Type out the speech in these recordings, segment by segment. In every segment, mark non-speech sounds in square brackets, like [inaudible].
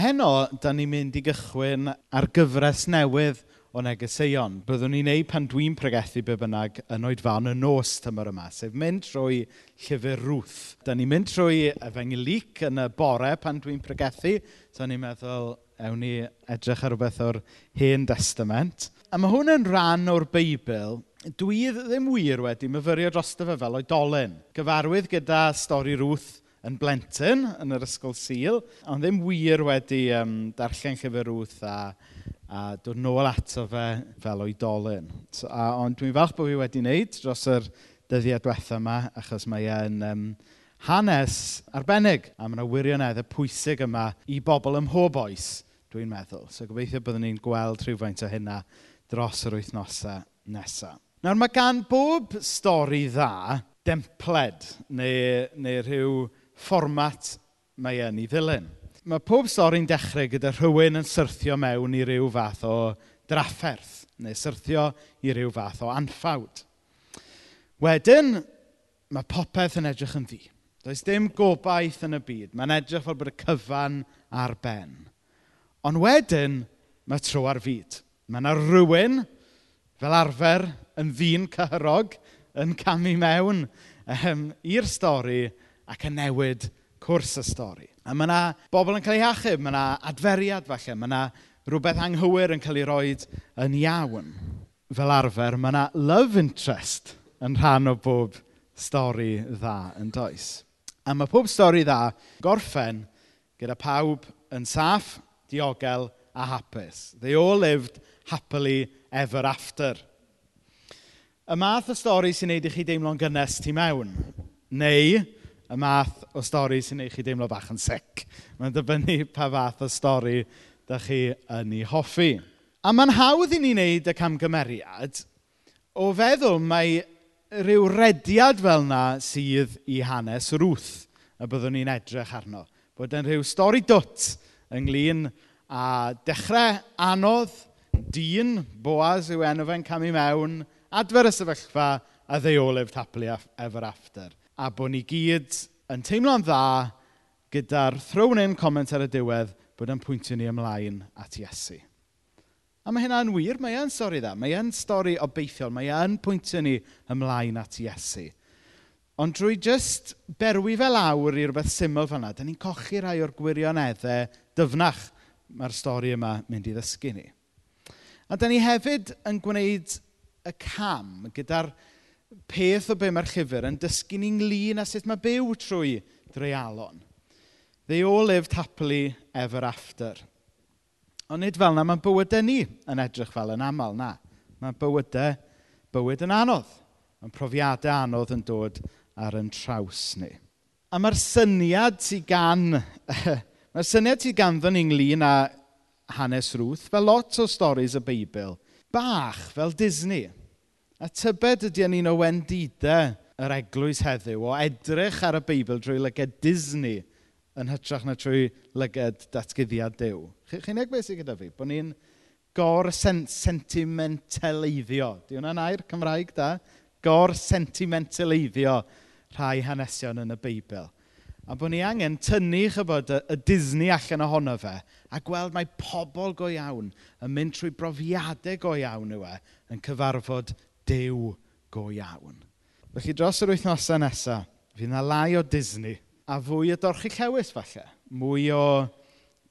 Heno, da ni'n mynd i gychwyn ar gyfres newydd o negeseuon. Byddwn ni'n neud pan dwi'n pregethu be bynnag yn oedfan y nos tymor yma, sef mynd trwy llyfr Ruth. Da ni'n mynd trwy Efengilyc yn y bore pan dwi'n pregethu, so ni'n meddwl ewn ni edrych ar rhywbeth o'r Hen Testament. A mae hwn yn rhan o'r Beibl dwi ddim wir wedi myfyrio drosto fe fel oedolyn. Gyfarwydd gyda stori Ruth yn blentyn yn yr ysgol Sul, ond ddim wir wedi um, darllen llyfr Ruth a, a dod nôl ato fe fel oedolyn. So, a, ond dwi'n falch bod fi wedi wneud dros yr dyddiau diwethaf yma, achos mae e'n um, hanes arbennig, a mae yna wirioneddau pwysig yma i bobl ym mhob oes, dwi'n meddwl. So gobeithio byddwn ni'n gweld rhywfaint o hynna dros yr wythnosau nesaf. Nawr mae gan bob stori dda dempled neu, neu rhyw fformat mae yn ei ddilyn. Mae pob stori'n dechrau gyda rhywun yn syrthio mewn i ryw fath o drafferth neu syrthio i ryw fath o anffawd. Wedyn, mae popeth yn edrych yn ddi. Does dim gobaith yn y byd. Mae'n edrych fel bod y cyfan ar ben. Ond wedyn, mae tro ar fyd. Mae yna rhywun, fel arfer, yn ddyn cyhyrog, yn camu mewn um, i'r stori ac yn newid cwrs y stori. A mae yna bobl yn cael ei achub, mae yna adferiad falle, mae yna rhywbeth anghywir yn cael ei roi yn iawn. Fel arfer, mae yna love interest yn rhan o bob stori dda yn does. A mae pob stori dda gorffen gyda pawb yn saff, diogel a hapus. They all lived happily ever after. Y math o stori sy'n neud i chi deimlo'n gynnes tu mewn, neu y math o stori sy'n neud chi deimlo bach yn sic. Mae'n dibynnu pa fath o stori da chi yn ei hoffi. A mae'n hawdd i ni wneud y camgymeriad o feddwl mae rhyw rediad fel yna sydd i hanes rwth y byddwn ni'n edrych arno. Bod yn rhyw stori dwt ynglyn a dechrau anodd, dyn, boas yw enw fe'n camu mewn, adfer y sefyllfa a ddeolef taplu efo'r after a bod ni gyd yn teimlo'n dda gyda'r thrown-in comment ar y diwedd bod yn pwyntio ni ymlaen at Iesu. A mae hynna'n wir, mae e'n stori dda, mae e'n stori obeithiol, mae e'n pwyntio ni ymlaen at Iesu. Ond drwy jyst berwi fel awr i rhywbeth syml fel yna, da ni'n cochi rai o'r gwirioneddau dyfnach mae'r stori yma mynd i ddysgu ni. A da ni hefyd yn gwneud y cam gyda'r peth o be mae'r llyfr yn dysgu ni'n ynglyn â sut mae byw trwy dreialon. They all lived happily ever after. Ond nid fel yna, mae'n bywydau ni yn edrych fel yn aml, na. Mae bywydau bywyd yn anodd. Mae'n profiadau anodd yn dod ar yn traws ni. A mae'r syniad sydd gan... [laughs] mae'r syniad sydd ganddo ni ynglyn â hanes rwth, fel lot o storys y Beibl, bach fel Disney. A tybed ydy yn un o wendidau yr eglwys heddiw o edrych ar y Beibl drwy lyged Disney yn hytrach na trwy lyged datgyddiad Duw. Chi'n eich beth sydd gyda fi? bod ni'n gor-sentimentaleiddio. Di hwnna'n air Cymraeg da? Gor-sentimentaleiddio rhai hanesion yn y Beibl. A bod ni angen tynnu chybod y, y Disney allan ohono fe a gweld mae pobl go iawn yn mynd trwy brofiadau go iawn yw e yn cyfarfod dew go iawn. Felly dros yr wythnosau nesaf, fydd yna lai o Disney a fwy o dorchu llewis falle. Mwy o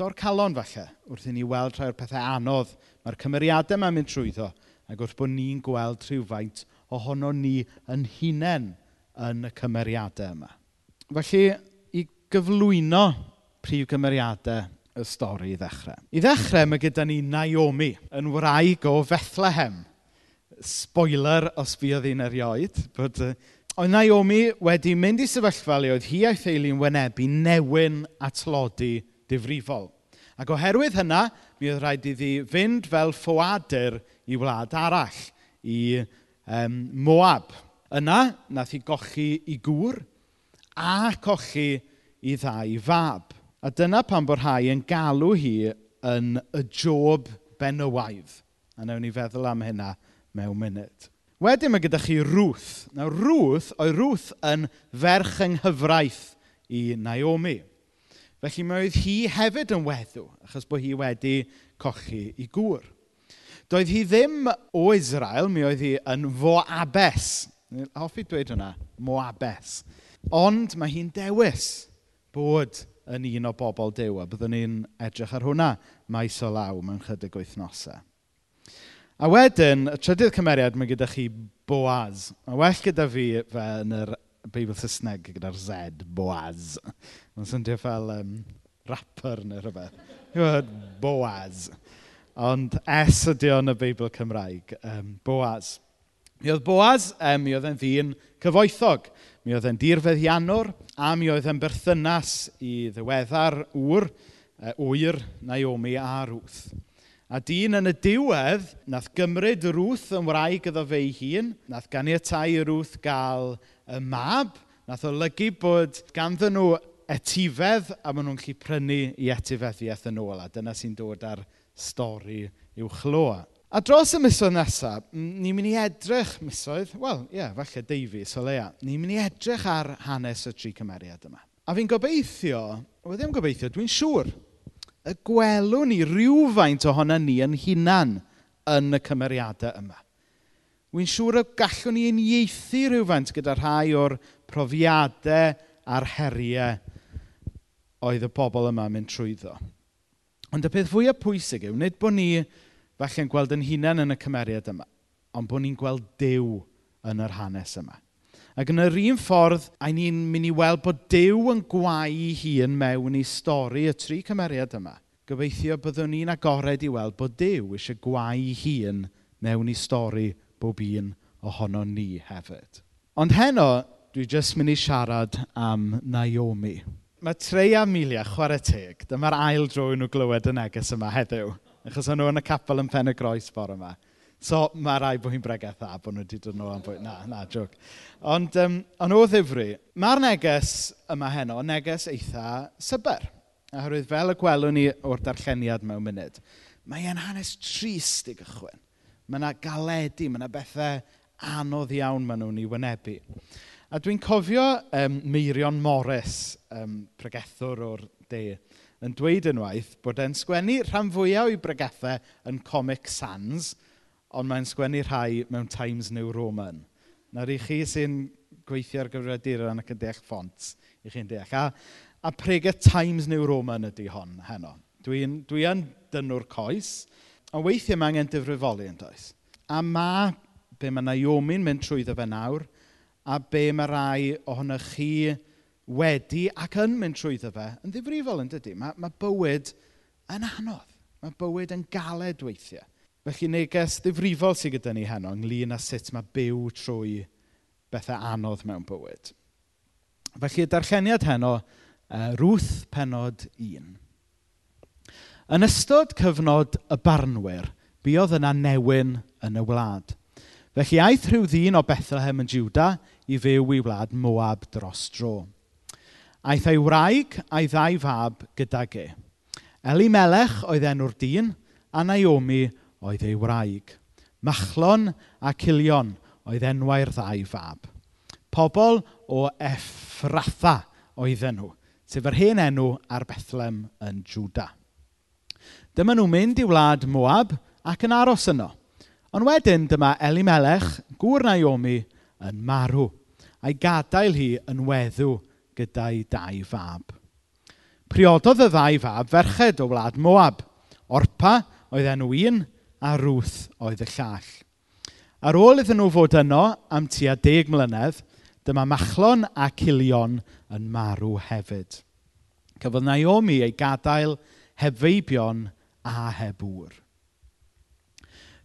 dorcalon falle wrth i ni weld rhai o'r pethau anodd mae'r cymeriadau mae'n mynd trwyddo ac wrth bod ni'n gweld rhywfaint ohono ni yn hunain yn y cymeriadau yma. Felly, i gyflwyno prif cymeriadau y stori i ddechrau. I ddechrau, mae gyda ni Naomi yn wraig o Fethlehem spoiler os buodd hi'n erioed, bod, uh, oedd Naomi wedi mynd i sefyllfa le oedd hi a'i theulu'n wynebu newyn a tlodi difrifol. Ac oherwydd hynna, mi oedd rhaid iddi fynd fel ffoadur i wlad arall, i um, Moab. Yna, nath hi gochi i gŵr a cochi i ddau fab. A dyna pan bod rhai yn galw hi yn y job benywaidd. A newn ni feddwl am hynna mewn munud. Wedyn mae gyda chi Ruth. Nawr Ruth, oedd Ruth yn ferch yng nghyfraith i Naomi. Felly mae oedd hi hefyd yn weddw, achos bod hi wedi cochi i gŵr. Doedd hi ddim o Israel, mi oedd hi yn foabes. Hoffi dweud hwnna, moabes. Ond mae hi'n dewis bod yn un o bobl dew, a Byddwn ni'n edrych ar hwnna maes o law mewn chydig wythnosau. A wedyn, y trydydd cymeriad, mae gyda chi Boaz. A well gyda fi fe yn yr Beibl Saesneg gyda'r Z, Boaz. Mae'n swndio fel um, rapper neu rhywbeth. E Boaz. Ond S ydy o'n y Beibl Cymraeg. Um, Boaz. Mi oedd Boaz, um, mi oedd e'n ddyn cyfoethog. Mi oedd e'n dirfeddianwr a mi oedd e'n berthynas i ddiweddar wr, uh, wyr Naomi a Ruth. A dyn yn y diwedd, nath gymryd Ruth yn wraig iddo fe ei hun, nath ganiatáu Ruth gael y mab, nath olygu bod ganddyn nhw etifedd a maen nhw'n gallu prynu i etifeddiaeth yn ôl. A dyna sy'n dod ar stori uwchloa. A dros y misoedd nesaf, ni'n mynd i edrych misoedd, wel, ie, yeah, falle Davies o leia, ni'n mynd i edrych ar hanes y tri cymeriad yma. A fi'n gobeithio, wel ddim gobeithio, dwi'n siŵr y gwelwn ni rhywfaint ohono ni yn hunan yn y cymeriadau yma. Wy'n siŵr y gallwn ni unieithu rhywfaint gyda rhai o'r profiadau a'r heriau oedd y bobl yma mynd trwyddo. Ond y peth fwyaf pwysig yw, nid bod ni falle'n gweld yn hunain yn y cymeriad yma, ond bod ni'n gweld dew yn yr hanes yma. Ac yn yr un ffordd, a ni'n mynd i weld bod Dyw yn gwau hun mewn i stori y tri cymeriad yma. Gobeithio byddwn ni'n agored i weld bod Dyw eisiau gwau hun mewn i stori bob un ohono ni hefyd. Ond heno, dwi jyst mynd i siarad am Naomi. Mae trei a Amelia, chwarae teg, dyma'r ail drwy nhw glywed y neges yma heddiw. Achos o'n nhw yn y capel yn pen y groes bore yma. So mae rai bod hi'n bregeth dda bod nhw wedi dod nhw am bwyd. Na, na, jwg. Ond um, ond o ddifri, mae'r neges yma heno, neges eitha syber. Oherwydd fel y gwelwn ni o'r darlleniad mewn munud, mae e'n hanes trist i gychwyn. Mae yna galedu, mae yna bethau anodd iawn maen nhw'n ei wynebu. A dwi'n cofio um, Meirion Morris, um, pregethwr o'r de, yn dweud unwaith bod e'n sgwennu rhan fwyaf o'i bregethau yn Comic Sans, ond mae'n sgwennu rhai mewn Times New Roman. Nawr i chi sy'n gweithio ar gyfrifiaduron ac yn deall ffont, i chi'n deall. A, a pregau Times New Roman ydy hon heno. Dwi'n dwi, yn dwi dynwr coes, ond weithiau mae angen difrifoli yn does. A mae be mae Naomi'n mynd trwyddo fe nawr, a be mae rai ohonych chi wedi ac yn mynd trwyddo fe, yn ddifrifol yn dydy. Mae, mae bywyd yn anodd. Mae bywyd yn galed weithiau. Felly neges ddifrifol sydd gyda ni heno ynglyn â sut mae byw trwy bethau anodd mewn bywyd. Felly, y darlleniad heno, uh, rwth penod 1. Yn ystod cyfnod y barnwyr, buodd yna newyn yn y wlad. Felly aeth rhyw ddyn o Bethlehem yn Juda i fyw i wlad Moab dros dro. Aeth ei wraig a'i ddau fab gyda ge. Eli Melech oedd enw'r dyn, a Naomi oedd ei wraig. Machlon a Cilion oedd enwau'r ddau fab. Pobl o Effratha oedden nhw, sef yr hen enw ar Bethlem yn Juda. Dyma nhw'n mynd i wlad Moab ac yn aros yno. Ond wedyn dyma Elimelech, gŵr Naomi, yn marw a'i gadael hi yn weddw gyda'i dau fab. Priododd y ddau fab ferched o wlad Moab. Orpa oedd enw un a Ruth oedd y llall. Ar ôl iddyn nhw fod yno am tua deg mlynedd, dyma Machlon a Cilion yn marw hefyd. Cyfodd Naomi ei gadael heb feibion a heb ŵr.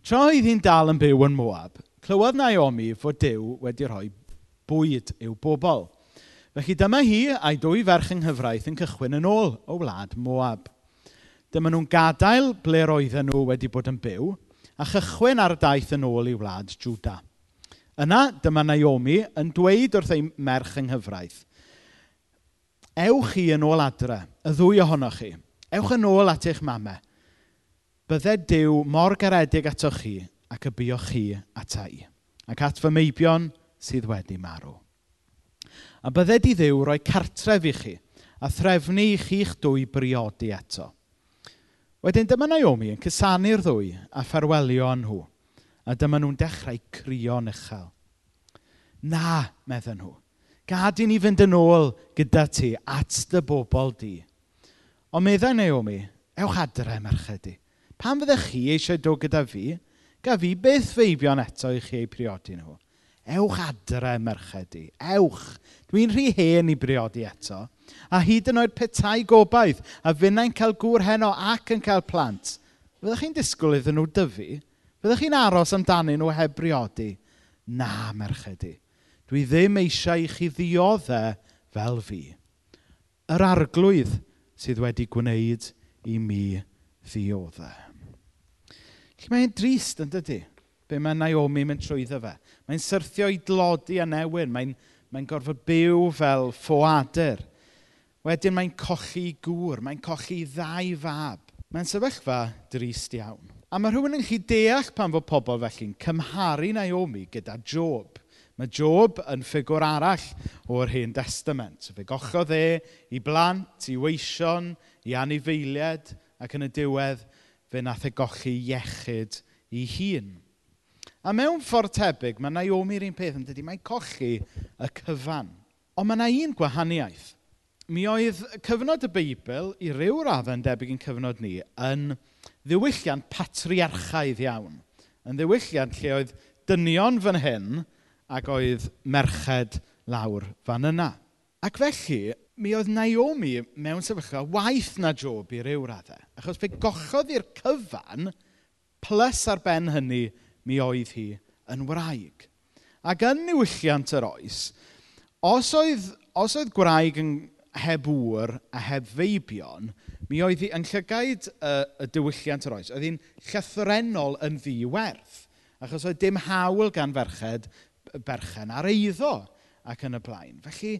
Tra oedd hi'n dal yn byw yn Moab, clywodd Naomi fod Dyw wedi rhoi bwyd i'w bobl. Felly dyma hi a'i dwy ferch yng nghyfraith yn cychwyn yn ôl o wlad Moab. Dyma nhw'n gadael ble roedden nhw wedi bod yn byw a chychwyn ar daith yn ôl i wlad Juda. Yna, dyma Naomi yn dweud wrth ei merch yng nghyfraith, Ewch chi yn ôl adre, y ddwy ohonoch chi. Ewch yn ôl at eich mamau. Bydde Dyw mor garedig atoch chi ac y bioch chi ata i, ac at fy meibion sydd wedi marw. A bydde di ddiw roi cartref i chi, a threfnu i chi'ch dwy briodi eto. Wedyn dyma Naomi yn cusanu'r ddwy a ffarwelio â nhw. A dyma nhw'n dechrau crio'n uchel. Na, medden nhw. Gad i ni fynd yn ôl gyda ti at dy bobl di. Ond meddai Naomi, ewch adre merched i. Pan fyddech chi eisiau dod gyda fi, gaf fi beth feibion eto i chi eu priodi nhw. Ewch adre merched i. Ewch. Dwi'n rhy hen i briodi eto. A hyd yn oed petai gobaith a finnau'n cael gŵr heno ac yn cael plant, fyddwch chi'n disgwyl iddyn nhw dyfu? Fyddwch chi'n aros amdanyn nhw heb briodi? Na, merched i. Dwi ddim eisiau i chi ddioddau fel fi. Yr arglwydd sydd wedi gwneud i mi ddioddau. Felly mae'n drist yn dydy, be mae Naomi mynd trwyddo fe. Mae'n syrthio i dlodi a newyn, mae'n mae gorfod byw fel ffoadur. Wedyn mae'n cochi gŵr, mae'n cochi ddau fab. Mae'n sefyllfa drist iawn. A mae rhywun yn chi deall pan fod pobl felly'n cymharu Naomi gyda Job. Mae Job yn ffigwr arall o'r Hen Testament. Fe gochodd e i blant, i weision, i anifeiliad, ac yn y diwedd fe nath e gochi iechyd i hun. A mewn ffordd tebyg, mae Naomi'r un peth yn dydy, mae'n cochi y cyfan. Ond mae yna un gwahaniaeth mi oedd cyfnod y Beibl, i ryw raddau yn debyg yn cyfnod ni, yn ddiwylliant patriarchaidd iawn. Yn ddiwylliant lle oedd dynion fan hyn ac oedd merched lawr fan yna. Ac felly, mi oedd Naomi mewn sefyllfa waith na Job i ryw raddau. Achos fe gochodd i'r cyfan, plus ar ben hynny, mi oedd hi yn wraig. Ac yn niwylliant yr oes, os oedd, os oedd gwraig yn heb wr a heb feibion, mi oedd hi, yn llygaid y, y diwylliant yr oes, oedd hi'n llythrenol yn ddiwerth. Achos oedd dim hawl gan ferched berchen ar eiddo ac yn y blaen. Felly,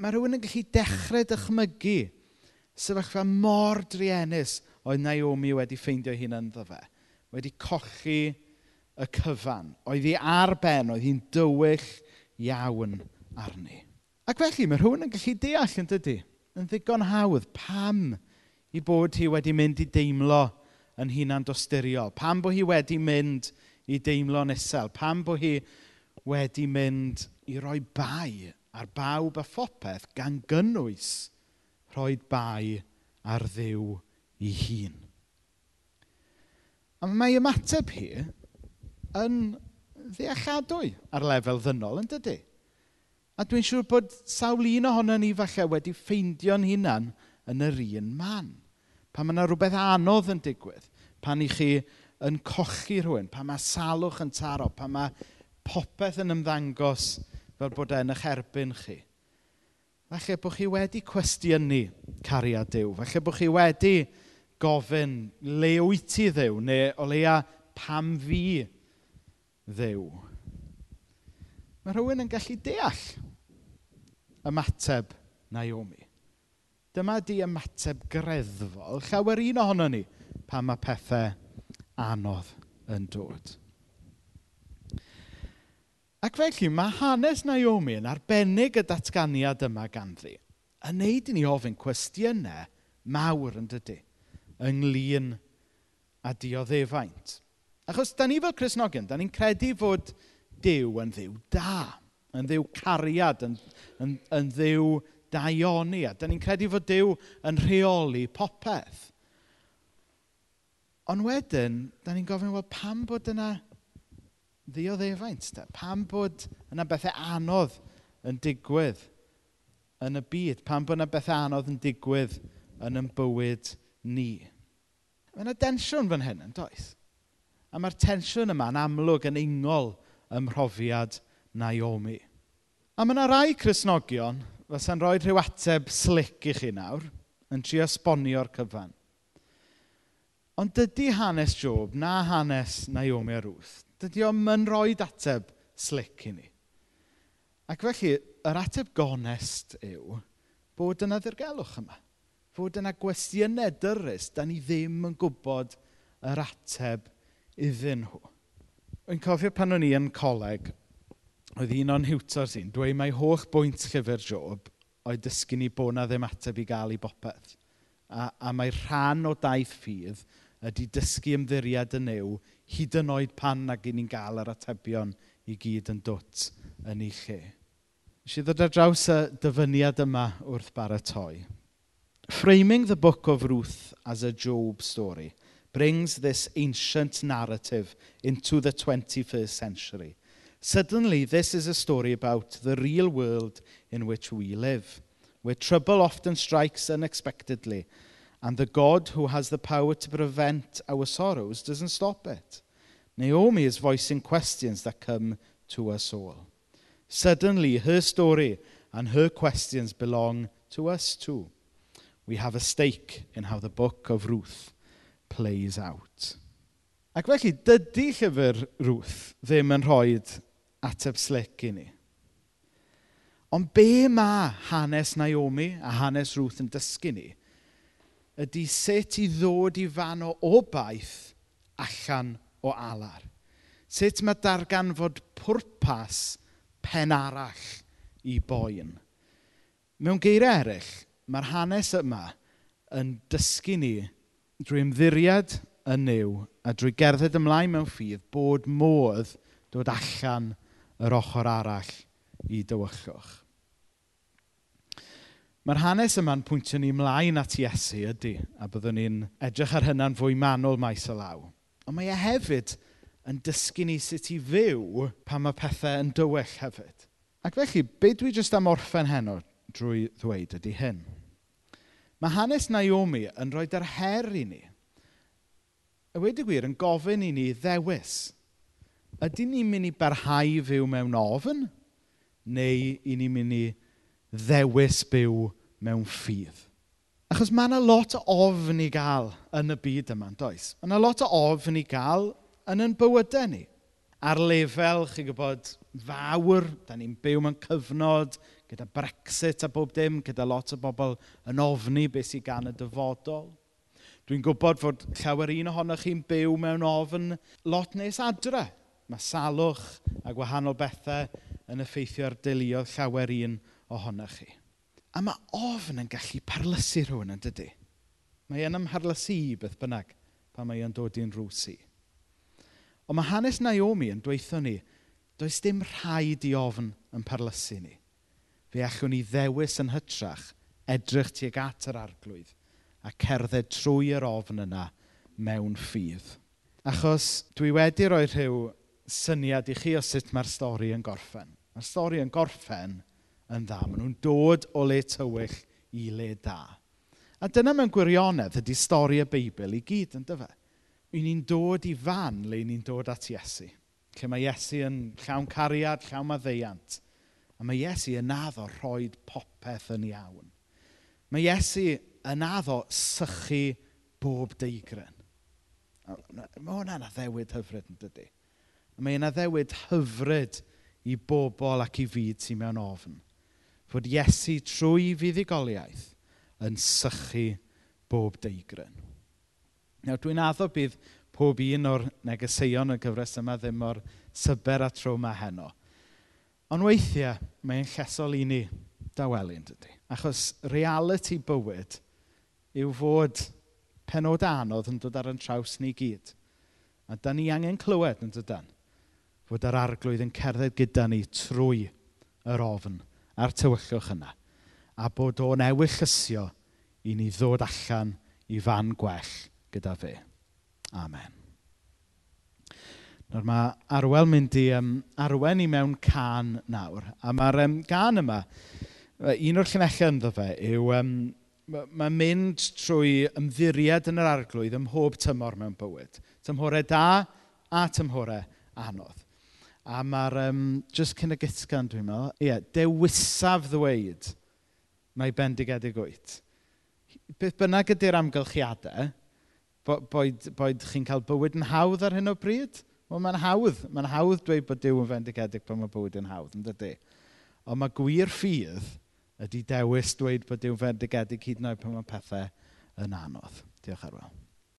mae rhywun yn gallu dechrau dychmygu sefyllfa mor driennus oedd Naomi wedi ffeindio hi'n ynddo fe. Wedi colli y cyfan. Oedd hi ar ben, oedd hi'n dywyll iawn arni. Ac felly, mae rhywun yn gallu deall yn dydy, yn ddigon hawdd, pam i bod hi wedi mynd i deimlo yn hunan dosturiol. Pam bod hi wedi mynd i deimlo'n isel. Pam bod hi wedi mynd i roi bai ar bawb a phopeth gan gynnwys rhoi bai ar ddiw i hun. A mae ymateb hi yn ddealladwy ar lefel ddynol, yn dydy? A dwi'n siŵr bod sawl un ohono ni falle wedi ffeindio'n hunan yn yr un man. Pan mae yna rhywbeth anodd yn digwydd. Pan i chi yn cochi rhywun. Pan mae salwch yn taro. Pan mae popeth yn ymddangos fel bod e'n eich erbyn chi. Falle bod chi wedi cwestiynu cariad Dyw. Falle bod chi wedi gofyn le wyt ti ddew neu o leia pam fi ddew. Mae rhywun yn gallu deall ymateb Naomi. Dyma di ymateb greddfol llawer un ohono ni pan mae pethau anodd yn dod. Ac felly mae hanes Naomi yn arbennig y datganiad yma ganddi yn neud i ni ofyn cwestiynau mawr yn dydy ynglyn a dioddefaint. Achos da ni fel Cresnogion, da ni'n credu fod Dyw yn ddiw da yn ddiw cariad, yn, yn, yn ddiw daioni. A Da ni'n credu fod Dyw yn rheoli popeth. Ond wedyn, da ni'n gofyn, wel, pam bod yna ddioddefaint? Da? Pam bod yna bethau anodd yn digwydd yn y byd? Pam bod yna bethau anodd yn digwydd yn yn bywyd ni? Mae yna densiwn fan hyn, yn does? A mae'r tensiwn yma yn amlwg yn ungol ymhrofiad Naomi. A mae yna rai Cresnogion, fysa'n rhoi rhyw ateb slic i chi nawr, yn trio esbonio'r cyfan. Ond dydy hanes Job na hanes Naomi a Ruth, dydy o'n yn rhoi ateb slic i ni. Ac felly, yr ateb gonest yw bod yna ddirgelwch yma. Fod yna gwestiynau dyrus, da ni ddim yn gwybod yr ateb iddyn nhw. Wy'n cofio pan o'n i yn coleg oedd un o'n hiwtors i'n dweud mai holl bwynt llyfr Job oedd dysgu ni bod na ddim ateb i gael i bopeth. A, a mae rhan o daith ffydd ydy dysgu ymddiried yn new hyd yn oed pan nag i ni'n gael yr atebion i gyd yn dwt yn ei lle. Nes i ddod ar draws y dyfyniad yma wrth baratoi. Framing the book of Ruth as a Job story brings this ancient narrative into the 21st century – Suddenly, this is a story about the real world in which we live, where trouble often strikes unexpectedly, and the God who has the power to prevent our sorrows doesn't stop it. Naomi is voicing questions that come to us all. Suddenly, her story and her questions belong to us too. We have a stake in how the book of Ruth plays out. Ac felly, dydy llyfr Ruth ddim yn rhoi ateb slic i ni. Ond be mae hanes Naomi a hanes Ruth yn dysgu ni ydy sut i ddod i fan o obaith allan o alar. Sut mae darganfod pwrpas pen arall i boen. Mewn geiriau eraill, mae'r hanes yma yn dysgu ni drwy ymddiriad yn new a drwy gerdded ymlaen mewn ffydd bod modd dod allan o yr ochr arall i dywyllwch. Mae'r hanes yma'n pwyntio ni mlaen at Iesu ydy, a byddwn ni'n edrych ar hynna'n fwy manwl maes y law. Ond mae e hefyd yn dysgu ni sut i fyw pan mae pethau yn dywyll hefyd. Ac felly, be dwi jyst am orffen heno drwy ddweud ydy hyn. Mae hanes Naomi yn rhoi yr her i ni. Y wedi gwir yn gofyn i ni ddewis ydy ni'n mynd i barhau fyw mewn ofn? Neu i ni'n mynd i ddewis byw mewn ffydd? Achos mae yna lot o ofn i gael yn y byd yma, does? Mae yna lot o ofn i gael yn yn bywydau ni. Ar lefel, chi'n gwybod, fawr, da ni'n byw mewn cyfnod, gyda Brexit a bob dim, gyda lot o bobl yn ofni beth sy'n gan y dyfodol. Dwi'n gwybod fod llawer un ohonoch chi'n byw mewn ofn lot nes adre. Mae salwch a gwahanol bethau yn effeithio ar deuluoedd llawer un ohonoch chi. A mae ofn yn gallu parlysu rhywun yn dydy. Mae e'n ymharlysu i beth bynnag pan mae e'n dod i'n rwsi. Ond mae hanes Naomi yn dweithio ni, does dim rhaid i ofn yn parlysu ni. Fe allwn ni ddewis yn hytrach edrych tuag at yr arglwydd a cerdded trwy yr ofn yna mewn ffydd. Achos dwi wedi rhoi rhyw syniad i chi o sut mae'r stori yn gorffen. Mae'r stori yn gorffen yn dda. Maen nhw'n dod o le tywyll i le da. A dyna mewn gwirionedd ydy stori y Beibl i gyd, yn dyfa. Y'n ni'n dod i fan le ni'n dod at Iesu. Lle mae Iesu yn llawn cariad, llawn maddeiant. A mae Iesu yn addo rhoi popeth yn iawn. Mae Iesu yn addo sychu bob deigren. Mae hwnna'n addewid hyfryd yn dydy. Mae yna ddewid hyfryd i bobl ac i fyd sy'n mewn ofn. Fod Iesu trwy fuddugoliaeth yn sychu bob deigryn. Nawr dwi'n addo bydd pob un o'r negeseuon y gyfres yma ddim o'r syber a trwma heno. Ond weithiau mae'n llesol i ni dawelyn dydy. Achos reality bywyd yw fod penod anodd yn dod ar yn traws ni gyd. A da ni angen clywed yn dydan fod yr arglwydd yn cerdded gyda ni trwy yr ofn a'r tywyllwch yna a bod o'n ewyllysio i ni ddod allan i fan gwell gyda fe. Amen. Nawr mae Arwel mynd i um, arwen i mewn can nawr. A mae'r um, can yma, un o'r llunellau ynddo fe, yw um, mae'n mynd trwy ymddiried yn yr arglwydd ym mhob tymor mewn bywyd. Tymhorau da a tymhorau anodd. A mae'r, um, just cyn y gitgan dwi'n meddwl, ie, yeah, dewisaf ddweud mae bendigedig wyt. Beth bynnag ydy'r amgylchiadau, boed, boed chi'n cael bywyd yn hawdd ar hyn o bryd, Wel, mae'n hawdd. Mae'n hawdd dweud bod Dyw yn fendigedig pan mae bywyd yn hawdd, yn dydy. Ond mae gwir ffydd ydy dewis dweud bod Dyw'n fendigedig hyd yn oed pan mae pethau yn anodd. Diolch ar arwel.